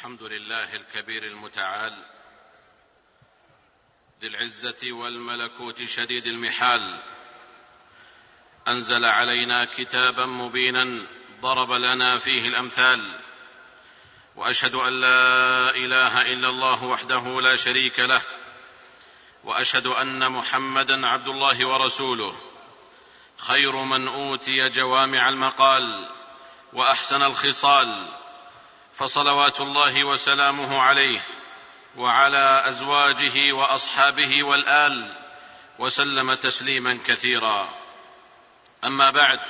الحمد لله الكبير المتعال ذي العزة والملكوت شديد المحال. أنزل علينا كتابا مبينا ضرب لنا فيه الأمثال. وأشهد أن لا إله إلا الله وحده لا شريك له. وأشهد أن محمدا عبد الله ورسوله. خير من أوتي جوامع المقال وأحسن الخصال. فصلوات الله وسلامه عليه وعلى أزواجه وأصحابه والآل وسلم تسليما كثيرا. أما بعد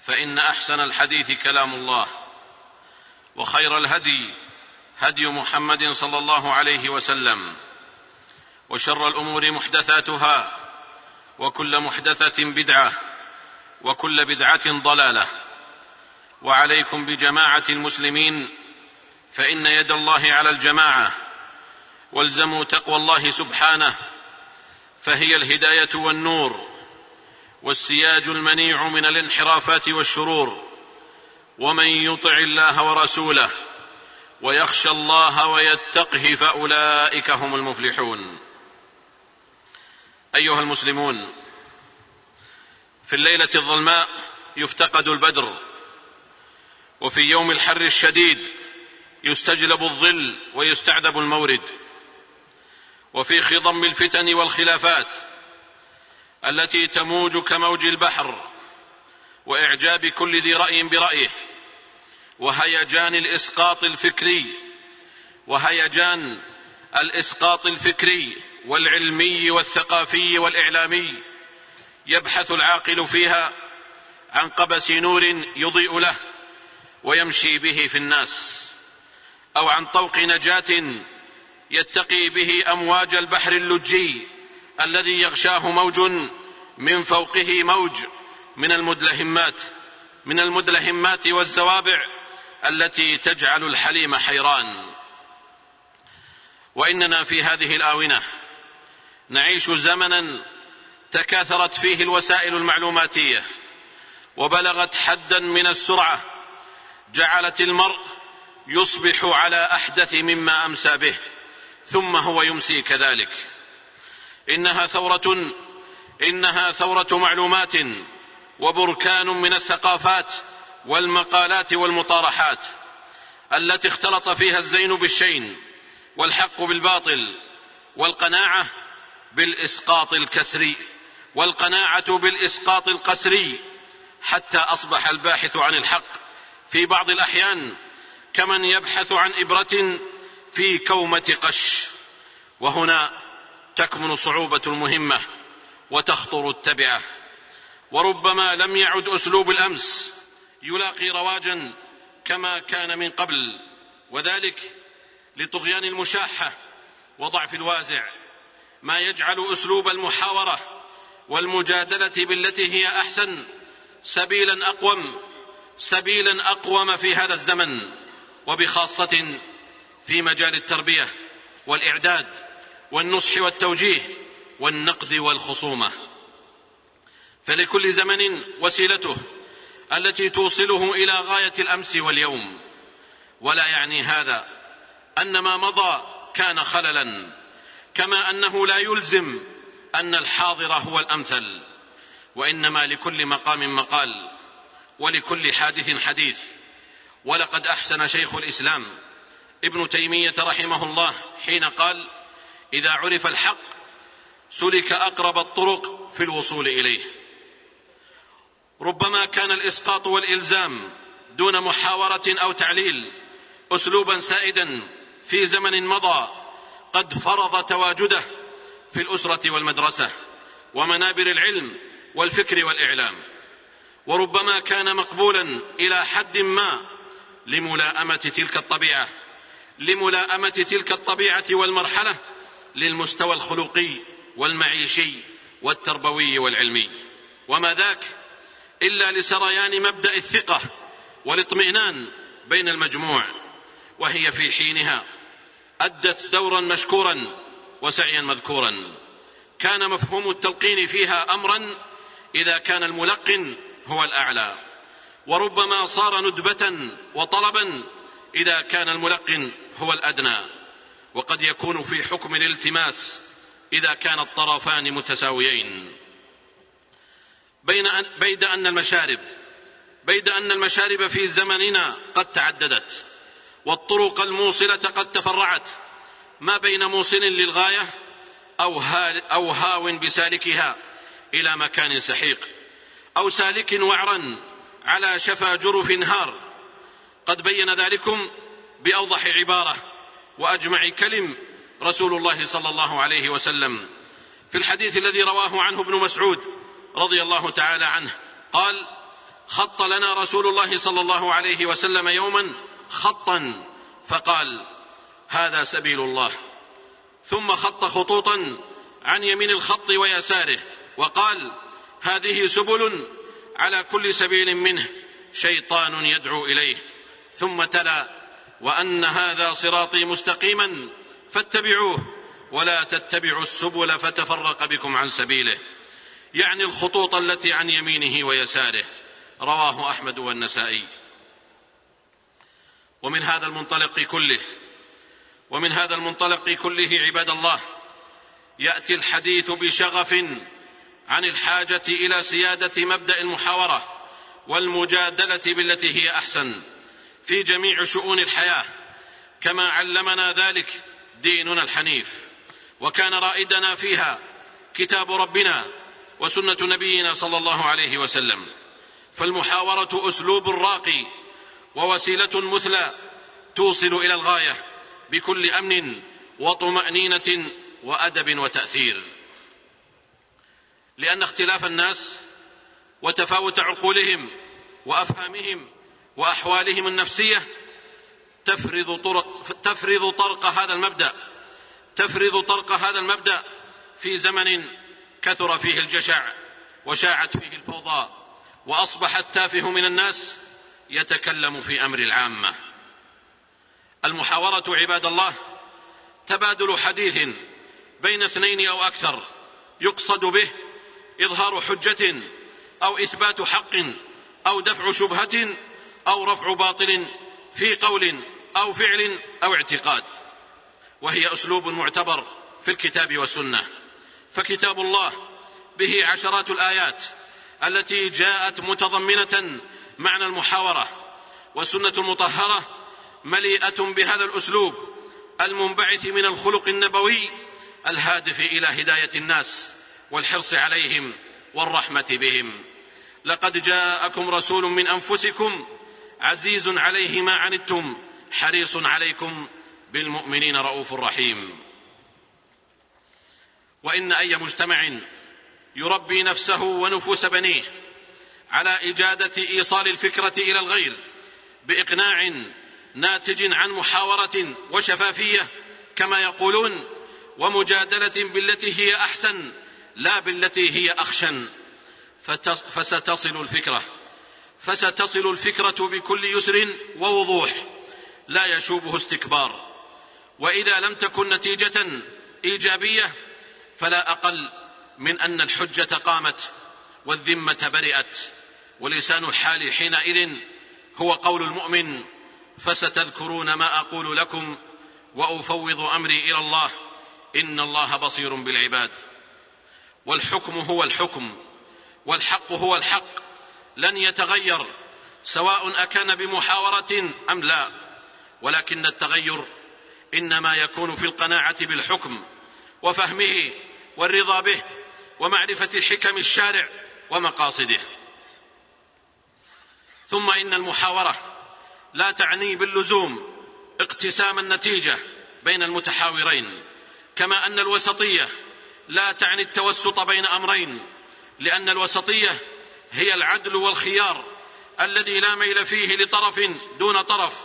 فإن أحسن الحديث كلام الله وخير الهدي هدي محمد صلى الله عليه وسلم وشر الأمور محدثاتها وكل محدثة بدعة وكل بدعة ضلالة. وعليكم بجماعة المسلمين فإن يد الله على الجماعة والزموا تقوى الله سبحانه فهي الهداية والنور والسياج المنيع من الانحرافات والشرور ومن يطع الله ورسوله ويخشى الله ويتقه فأولئك هم المفلحون. أيها المسلمون في الليلة الظلماء يفتقد البدر وفي يوم الحر الشديد يستجلب الظل ويستعذب المورد. وفي خضم الفتن والخلافات التي تموج كموج البحر وإعجاب كل ذي رأي برأيه. وهيجان الإسقاط الفكري وهيجان الإسقاط الفكري والعلمي والثقافي والإعلامي. يبحث العاقل فيها عن قبس نور يضيء له. ويمشي به في الناس أو عن طوق نجاة يتقي به أمواج البحر اللجي الذي يغشاه موج من فوقه موج من المدلهمات من المدلهمات والزوابع التي تجعل الحليم حيران. وإننا في هذه الآونة نعيش زمنا تكاثرت فيه الوسائل المعلوماتية وبلغت حدا من السرعة جعلت المرء يصبح على أحدث مما أمسى به ثم هو يمسي كذلك. إنها ثورة إنها ثورة معلومات وبركان من الثقافات والمقالات والمطارحات التي اختلط فيها الزين بالشين والحق بالباطل والقناعة بالإسقاط الكسري والقناعة بالإسقاط القسري حتى أصبح الباحث عن الحق في بعض الأحيان كمن يبحث عن إبرة في كومة قش. وهنا تكمن صعوبة المهمة وتخطر التبعة. وربما لم يعد أسلوب الأمس يلاقي رواجا كما كان من قبل وذلك لطغيان المشاحة وضعف الوازع. ما يجعل أسلوب المحاورة والمجادلة بالتي هي أحسن سبيلا أقوم سبيلا أقوم في هذا الزمن وبخاصة في مجال التربية والإعداد والنصح والتوجيه والنقد والخصومة. فلكل زمن وسيلته التي توصله إلى غاية الأمس واليوم. ولا يعني هذا أن ما مضى كان خللا كما أنه لا يلزم أن الحاضر هو الأمثل. وإنما لكل مقام مقال ولكل حادث حديث. ولقد أحسن شيخ الإسلام ابن تيمية رحمه الله حين قال إذا عرف الحق سلك أقرب الطرق في الوصول إليه. ربما كان الإسقاط والإلزام دون محاورة أو تعليل اسلوبا سائدا في زمن مضى قد فرض تواجده في الأسرة والمدرسة ومنابر العلم والفكر والإعلام. وربما كان مقبولا إلى حد ما لملائمة تلك الطبيعة لملائمة تلك الطبيعة والمرحلة للمستوى الخلقي والمعيشي والتربوي والعلمي. وما ذاك إلا لسريان مبدأ الثقة والاطمئنان بين المجموع وهي في حينها أدت دورا مشكورا وسعيا مذكورا. كان مفهوم التلقين فيها امرا إذا كان الملقن هو الأعلى. وربما صار ندبة وطلبا إذا كان الملقن هو الأدنى. وقد يكون في حكم الالتماس إذا كان الطرفان متساويين. بين أن بيد أن المشارب بيد أن المشارب في زمننا قد تعددت والطرق الموصلة قد تفرعت. ما بين موصل للغاية أو, أو هاو بسالكها إلى مكان سحيق. أو سالك وعرا على شفا جرف هار. قد بين ذلكم بأوضح عبارة وأجمع كلم رسول الله صلى الله عليه وسلم. في الحديث الذي رواه عنه ابن مسعود رضي الله تعالى عنه قال خط لنا رسول الله صلى الله عليه وسلم يوما خطا. فقال هذا سبيل الله. ثم خط خطوطا عن يمين الخط ويساره وقال هذه سبل على كل سبيل منه شيطان يدعو إليه. ثم تلا وأن هذا صراطي مستقيما فاتبعوه ولا تتبعوا السبل فتفرق بكم عن سبيله. يعني الخطوط التي عن يمينه ويساره. رواه أحمد والنسائي. ومن هذا المنطلق كله ومن هذا المنطلق كله عباد الله يأتي الحديث بشغف عن الحاجة إلى سيادة مبدأ المحاورة والمجادلة بالتي هي أحسن في جميع شؤون الحياة كما علمنا ذلك ديننا الحنيف. وكان رائدنا فيها كتاب ربنا وسنة نبينا صلى الله عليه وسلم. فالمحاورة أسلوب راقي ووسيلة مثلى توصل إلى الغاية بكل أمن وطمأنينة وأدب وتأثير. لأن اختلاف الناس وتفاوت عقولهم وأفهامهم وأحوالهم النفسية تفرض طرق تفرض طرق هذا المبدأ. تفرض طرق هذا المبدأ في زمن كثر فيه الجشع وشاعت فيه الفوضى وأصبح التافه من الناس يتكلم في أمر العامة. المحاورة عباد الله تبادل حديث بين اثنين أو أكثر يقصد به إظهار حجة أو إثبات حق أو دفع شبهة أو رفع باطل في قول أو فعل أو اعتقاد. وهي أسلوب معتبر في الكتاب والسنة. فكتاب الله به عشرات الآيات التي جاءت متضمنة معنى المحاورة. والسنة المطهرة مليئة بهذا الأسلوب المنبعث من الخلق النبوي الهادف إلى هداية الناس. والحرص عليهم والرحمة بهم. لقد جاءكم رسول من أنفسكم عزيز عليه ما عنتم حريص عليكم بالمؤمنين رؤوف رحيم. وإن أي مجتمع يربي نفسه ونفوس بنيه على إجادة إيصال الفكرة إلى الغير بإقناع ناتج عن محاورة وشفافية كما يقولون ومجادلة بالتي هي أحسن لا بالتي هي أخشن. فستصل الفكرة. فستصل الفكرة بكل يسر ووضوح. لا يشوبه استكبار. وإذا لم تكن نتيجة إيجابية فلا أقل من أن الحجة قامت والذمة برئت. ولسان الحال حينئذ هو قول المؤمن فستذكرون ما أقول لكم وأفوض أمري إلى الله. إن الله بصير بالعباد. والحكم هو الحكم والحق هو الحق لن يتغير سواء أكان بمحاورة أم لا. ولكن التغير إنما يكون في القناعة بالحكم وفهمه والرضا به ومعرفة حكم الشارع ومقاصده. ثم إن المحاورة لا تعني باللزوم اقتسام النتيجة بين المتحاورين كما أن الوسطية لا تعني التوسط بين أمرين لأن الوسطية هي العدل والخيار الذي لا ميل فيه لطرف دون طرف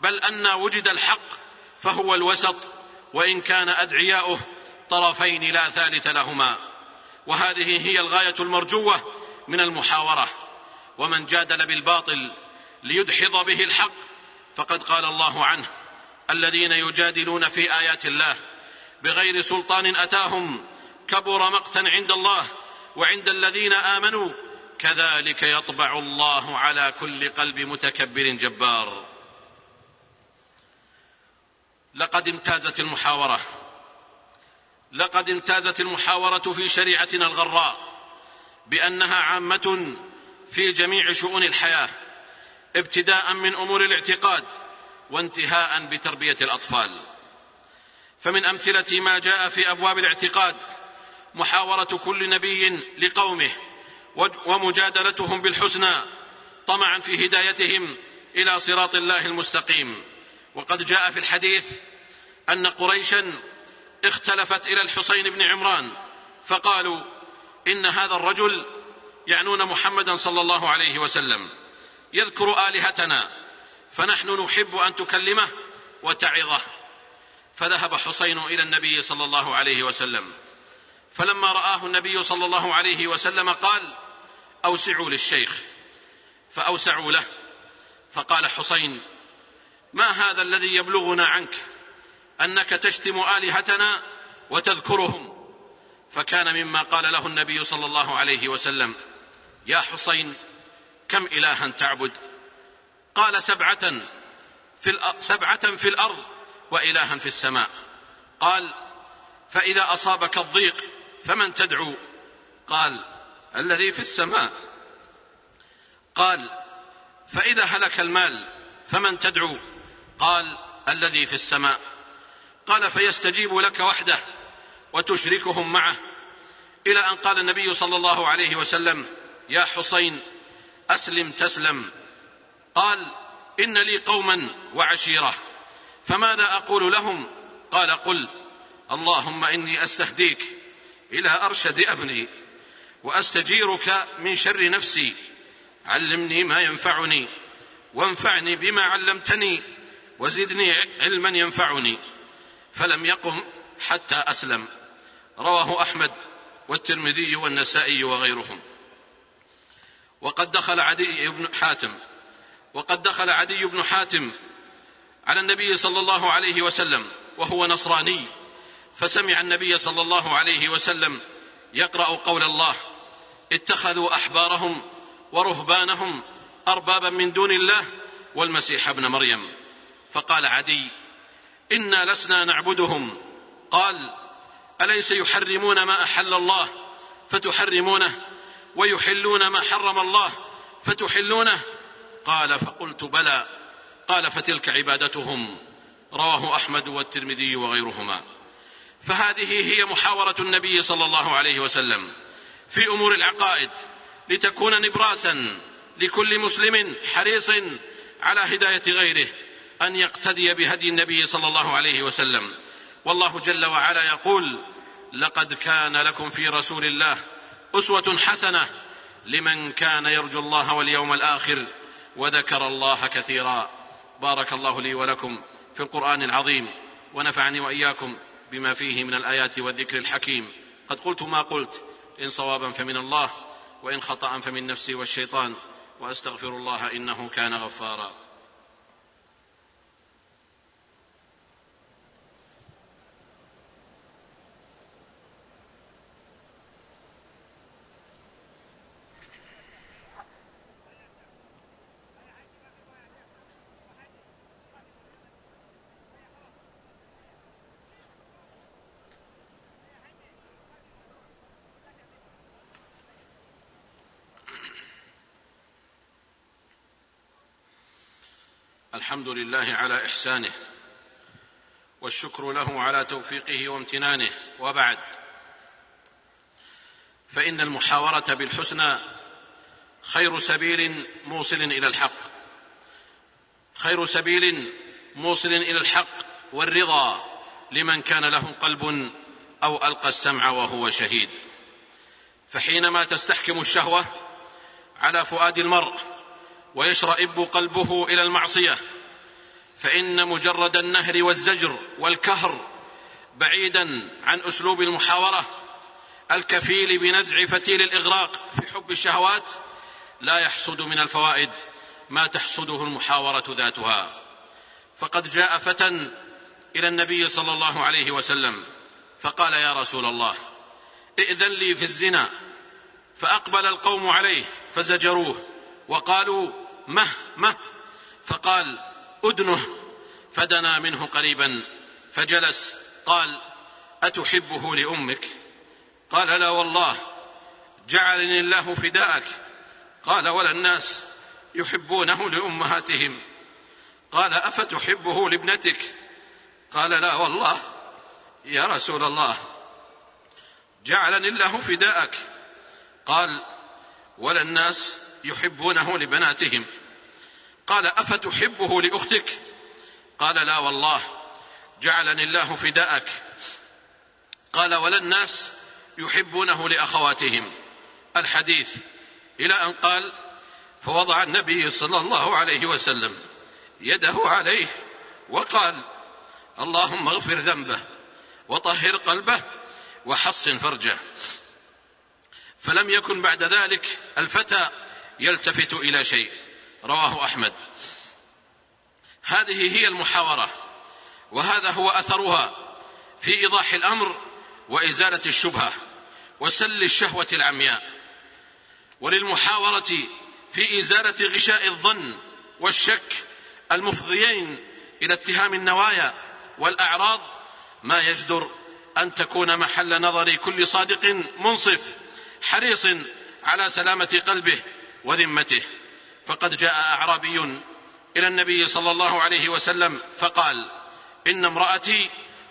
بل أن وجد الحق فهو الوسط وإن كان أدعياؤه طرفين لا ثالث لهما. وهذه هي الغاية المرجوة من المحاورة. ومن جادل بالباطل ليدحض به الحق فقد قال الله عنه الذين يجادلون في آيات الله بغير سلطان أتاهم كبر مقتا عند الله وعند الذين آمنوا. كذلك يطبع الله على كل قلب متكبر جبار. لقد امتازت المحاورة. لقد امتازت المحاورة في شريعتنا الغراء بأنها عامة في جميع شؤون الحياة ابتداء من أمور الاعتقاد وانتهاء بتربية الأطفال. فمن أمثلة ما جاء في أبواب الاعتقاد محاورة كل نبي لقومه ومجادلتهم بالحسنى طمعا في هدايتهم إلى صراط الله المستقيم. وقد جاء في الحديث أن قريشا اختلفت إلى الحسين بن عمران فقالوا إن هذا الرجل يعنون محمدا صلى الله عليه وسلم. يذكر آلهتنا فنحن نحب أن تكلمه وتعظه. فذهب حسين إلى النبي صلى الله عليه وسلم. فلما رآه النبي صلى الله عليه وسلم قال أوسعوا للشيخ. فأوسعوا له. فقال حسين ما هذا الذي يبلغنا عنك؟ أنك تشتم آلهتنا وتذكرهم. فكان مما قال له النبي صلى الله عليه وسلم يا حسين كم إلها تعبد؟ قال سبعة في سبعة في الأرض وإلها في السماء. قال فإذا أصابك الضيق فمن تدعو؟ قال الذي في السماء. قال فإذا هلك المال فمن تدعو؟ قال الذي في السماء. قال فيستجيب لك وحده وتشركهم معه. إلى أن قال النبي صلى الله عليه وسلم يا حسين أسلم تسلم. قال إن لي قوما وعشيرة فماذا أقول لهم؟ قال قل اللهم إني أستهديك. إلى أرشد أبني وأستجيرك من شر نفسي. علمني ما ينفعني وانفعني بما علمتني وزدني علما ينفعني. فلم يقم حتى أسلم. رواه أحمد والترمذي والنسائي وغيرهم. وقد دخل عدي بن حاتم وقد دخل عدي بن حاتم على النبي صلى الله عليه وسلم وهو نصراني. فسمع النبي صلى الله عليه وسلم يقرأ قول الله اتخذوا أحبارهم ورهبانهم أربابا من دون الله والمسيح ابن مريم. فقال عدي إنا لسنا نعبدهم. قال أليس يحرمون ما أحل الله فتحرمونه ويحلون ما حرم الله فتحلونه؟ قال فقلت بلى. قال فتلك عبادتهم. رواه أحمد والترمذي وغيرهما. فهذه هي محاورة النبي صلى الله عليه وسلم في أمور العقائد لتكون نبراسا لكل مسلم حريص على هداية غيره أن يقتدي بهدي النبي صلى الله عليه وسلم. والله جل وعلا يقول لقد كان لكم في رسول الله أسوة حسنة لمن كان يرجو الله واليوم الآخر وذكر الله كثيرا. بارك الله لي ولكم في القرآن العظيم ونفعني وإياكم بما فيه من الآيات والذكر الحكيم. قد قلت ما قلت. إن صوابا فمن الله وإن خطأ فمن نفسي والشيطان. وأستغفر الله إنه كان غفارا. الحمد لله على إحسانه والشكر له على توفيقه وامتنانه. وبعد فإن المحاورة بالحسنى خير سبيل موصل إلى الحق. خير سبيل موصل إلى الحق والرضا لمن كان له قلب أو ألقى السمع وهو شهيد. فحينما تستحكم الشهوة على فؤاد المرء ويشرئب قلبه إلى المعصية. فإن مجرد النهر والزجر والكهر بعيدا عن أسلوب المحاورة الكفيل بنزع فتيل الإغراق في حب الشهوات لا يحصد من الفوائد ما تحصده المحاورة ذاتها. فقد جاء فتى إلى النبي صلى الله عليه وسلم فقال يا رسول الله ائذن لي في الزنا. فأقبل القوم عليه فزجروه وقالوا مه مه. فقال أدنه. فدنا منه قريبا فجلس. قال أتحبه لأمك؟ قال لا والله. جعلني الله فداءك. قال ولا الناس يحبونه لأمهاتهم. قال أفتحبه لابنتك؟ قال لا والله. يا رسول الله جعلني الله فداءك. قال ولا الناس يحبونه لبناتهم. قال أفتحبه لأختك؟ قال لا والله جعلني الله فداءك. قال ولا الناس يحبونه لأخواتهم. الحديث إلى أن قال فوضع النبي صلى الله عليه وسلم يده عليه وقال اللهم اغفر ذنبه وطهر قلبه وحصن فرجه. فلم يكن بعد ذلك الفتى يلتفت إلى شيء. رواه أحمد. هذه هي المحاورة وهذا هو أثرها في إيضاح الأمر وإزالة الشبهة وسل الشهوة العمياء. وللمحاورة في إزالة غشاء الظن والشك المفضيين إلى اتهام النوايا والأعراض ما يجدر أن تكون محل نظر كل صادق منصف حريص على سلامة قلبه وذمته. فقد جاء أعرابي إلى النبي صلى الله عليه وسلم فقال إن امرأتي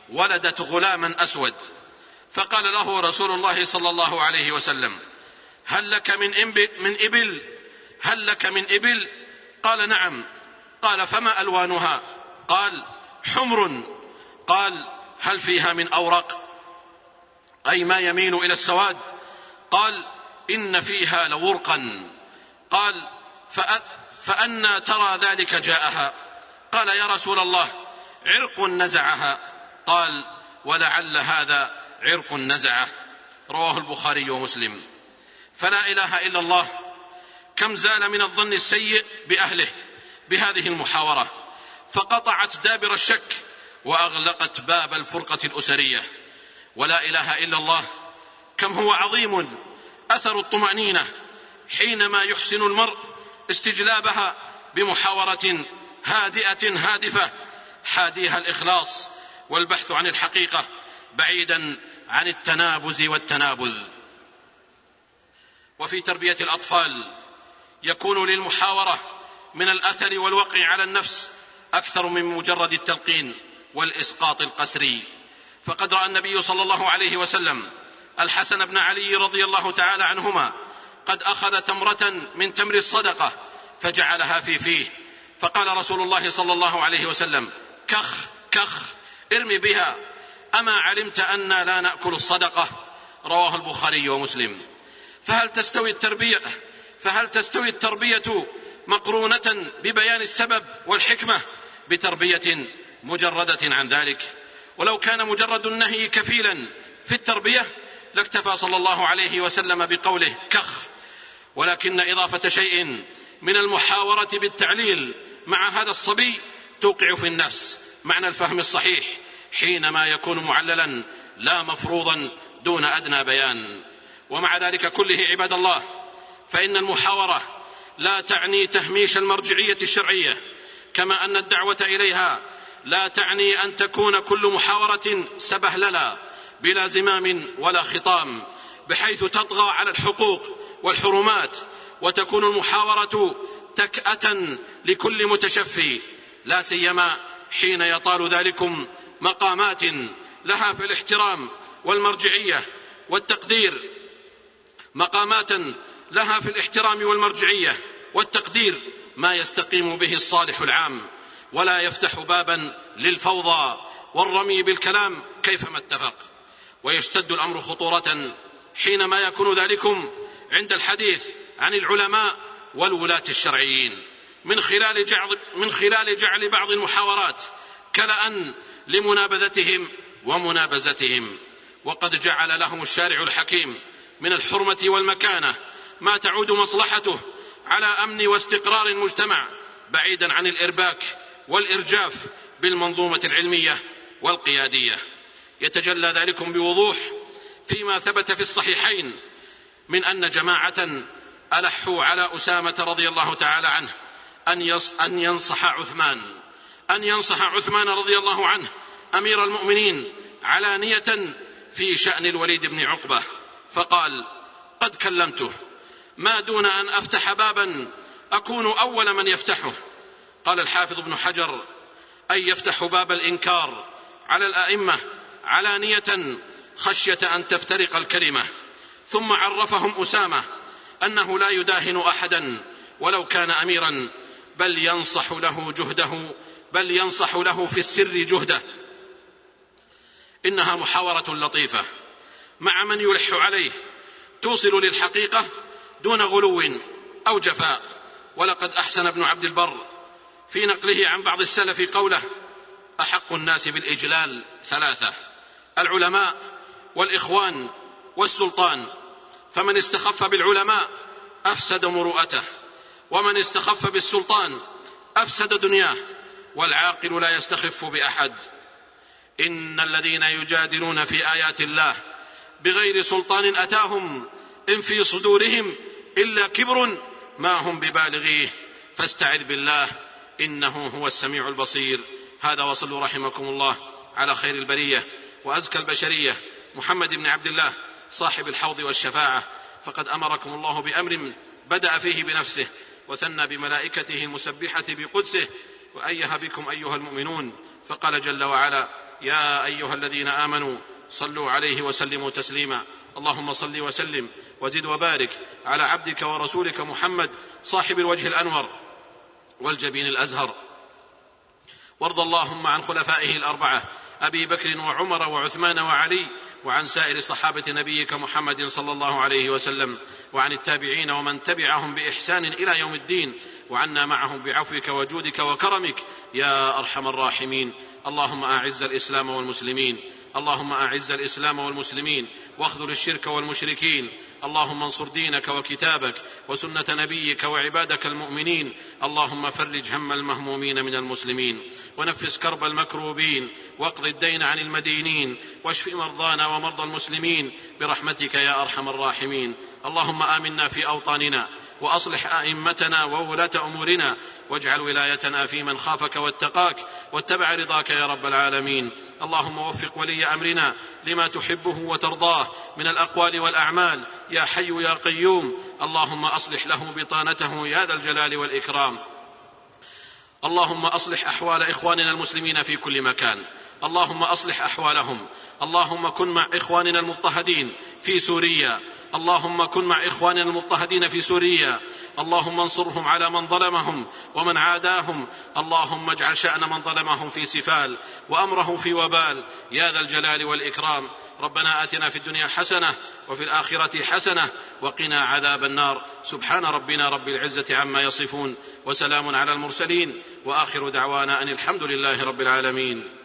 ولدت غلاما أسود. فقال له رسول الله صلى الله عليه وسلم هل لك من, من إبل؟ هل لك من إبل؟ قال نعم. قال فما ألوانها؟ قال حمر. قال هل فيها من أورق؟ أي ما يميل إلى السواد؟ قال إن فيها لورقا. قال فأنا ترى ذلك جاءها. قال يا رسول الله عرق نزعها. قال ولعل هذا عرق نزعه. رواه البخاري ومسلم. فلا إله إلا الله. كم زال من الظن السيء بأهله بهذه المحاورة. فقطعت دابر الشك وأغلقت باب الفرقة الأسرية. ولا إله إلا الله. كم هو عظيم. أثر الطمأنينة. حينما يحسن المرء استجلابها بمحاورة هادئة هادفة حاديها الإخلاص والبحث عن الحقيقة بعيدا عن التنابز والتنابذ. وفي تربية الأطفال يكون للمحاورة من الأثر والوقع على النفس أكثر من مجرد التلقين والإسقاط القسري. فقد رأى النبي صلى الله عليه وسلم الحسن بن علي رضي الله تعالى عنهما قد أخذ تمرة من تمر الصدقة فجعلها في فيه. فقال رسول الله صلى الله عليه وسلم كخ كخ ارمي بها. أما علمت أنا لا نأكل الصدقة؟ رواه البخاري ومسلم. فهل تستوي التربية؟ فهل تستوي التربية مقرونة ببيان السبب والحكمة بتربية مجردة عن ذلك؟ ولو كان مجرد النهي كفيلا في التربية لاكتفى صلى الله عليه وسلم بقوله كخ ولكن إضافة شيء من المحاورة بالتعليل مع هذا الصبي توقع في النفس معنى الفهم الصحيح حينما يكون معللا لا مفروضا دون أدنى بيان. ومع ذلك كله عباد الله فإن المحاورة لا تعني تهميش المرجعية الشرعية كما أن الدعوة إليها لا تعني أن تكون كل محاورة سبهللا بلا زمام ولا خطام بحيث تطغى على الحقوق والحرمات وتكون المحاورة تكأة لكل متشفي لا سيما حين يطال ذلكم مقامات لها في الاحترام والمرجعية والتقدير مقامات لها في الاحترام والمرجعية والتقدير ما يستقيم به الصالح العام ولا يفتح بابا للفوضى والرمي بالكلام كيفما اتفق ويشتد الأمر خطورة حينما يكون ذلكم عند الحديث عن العلماء والولاة الشرعيين. من خلال جعل من خلال جعل بعض المحاورات كلأ لمنابذتهم ومنابزتهم وقد جعل لهم الشارع الحكيم من الحرمة والمكانة ما تعود مصلحته على أمن واستقرار المجتمع بعيدا عن الإرباك والإرجاف بالمنظومة العلمية والقيادية. يتجلى ذلكم بوضوح فيما ثبت في الصحيحين من أن جماعة ألحوا على أسامة رضي الله تعالى عنه أن أن ينصح عثمان أن ينصح عثمان رضي الله عنه أمير المؤمنين علانيه في شأن الوليد بن عقبة. فقال قد كلمته. ما دون أن أفتح بابا أكون أول من يفتحه. قال الحافظ ابن حجر أي يفتح باب الإنكار على الأئمة علانيه خشية أن تفترق الكلمة. ثم عرفهم أسامة أنه لا يداهن أحدا ولو كان أميرا بل ينصح له جهده بل ينصح له في السر جهده. إنها محاورة لطيفة. مع من يلح عليه توصل للحقيقة دون غلو أو جفاء. ولقد أحسن ابن عبد البر في نقله عن بعض السلف قوله أحق الناس بالإجلال ثلاثة العلماء والإخوان والسلطان. فمن استخف بالعلماء أفسد مروءته ومن استخف بالسلطان أفسد دنياه والعاقل لا يستخف بأحد. إن الذين يجادلون في آيات الله بغير سلطان أتاهم إن في صدورهم إلا كبر ما هم ببالغيه. فاستعذ بالله إنه هو السميع البصير. هذا وصلوا رحمكم الله على خير البرية وأزكى البشرية. محمد بن عبد الله صاحب الحوض والشفاعة فقد أمركم الله بأمر بدأ فيه بنفسه وثنى بملائكته المسبحة بقدسه وايه بكم أيها المؤمنون فقال جل وعلا يا أيها الذين آمنوا صلوا عليه وسلموا تسليما. اللهم صل وسلم وزد وبارك على عبدك ورسولك محمد صاحب الوجه الأنور والجبين الأزهر. وارض اللهم عن خلفائه الأربعة أبي بكر وعمر وعثمان وعلي وعن سائر صحابة نبيك محمد صلى الله عليه وسلم وعن التابعين ومن تبعهم بإحسان إلى يوم الدين وعنا معهم بعفوك وجودك وكرمك يا أرحم الراحمين. اللهم أعز الإسلام والمسلمين. اللهم أعز الإسلام والمسلمين واخذل الشرك والمشركين. اللهم انصر دينك وكتابك وسنة نبيك وعبادك المؤمنين. اللهم فرج هم المهمومين من المسلمين. ونفس كرب المكروبين. واقض الدين عن المدينين. واشف مرضانا ومرضى المسلمين. برحمتك يا أرحم الراحمين. اللهم آمنا في أوطاننا وأصلح أئمتنا وولاة أمورنا واجعل ولايتنا في من خافك واتقاك واتبع رضاك يا رب العالمين. اللهم وفق ولي أمرنا لما تحبه وترضاه من الأقوال والأعمال. يا حي يا قيوم. اللهم أصلح له بطانته يا ذا الجلال والإكرام. اللهم أصلح أحوال إخواننا المسلمين في كل مكان. اللهم أصلح أحوالهم. اللهم كن مع إخواننا المضطهدين في سوريا. اللهم كن مع إخواننا المضطهدين في سوريا. اللهم انصرهم على من ظلمهم ومن عاداهم. اللهم اجعل شأن من ظلمهم في سفال وامره في وبال. يا ذا الجلال والإكرام. ربنا آتنا في الدنيا حسنة وفي الآخرة حسنة وقنا عذاب النار. سبحان ربنا رب العزة عما يصفون. وسلام على المرسلين. وآخر دعوانا أن الحمد لله رب العالمين.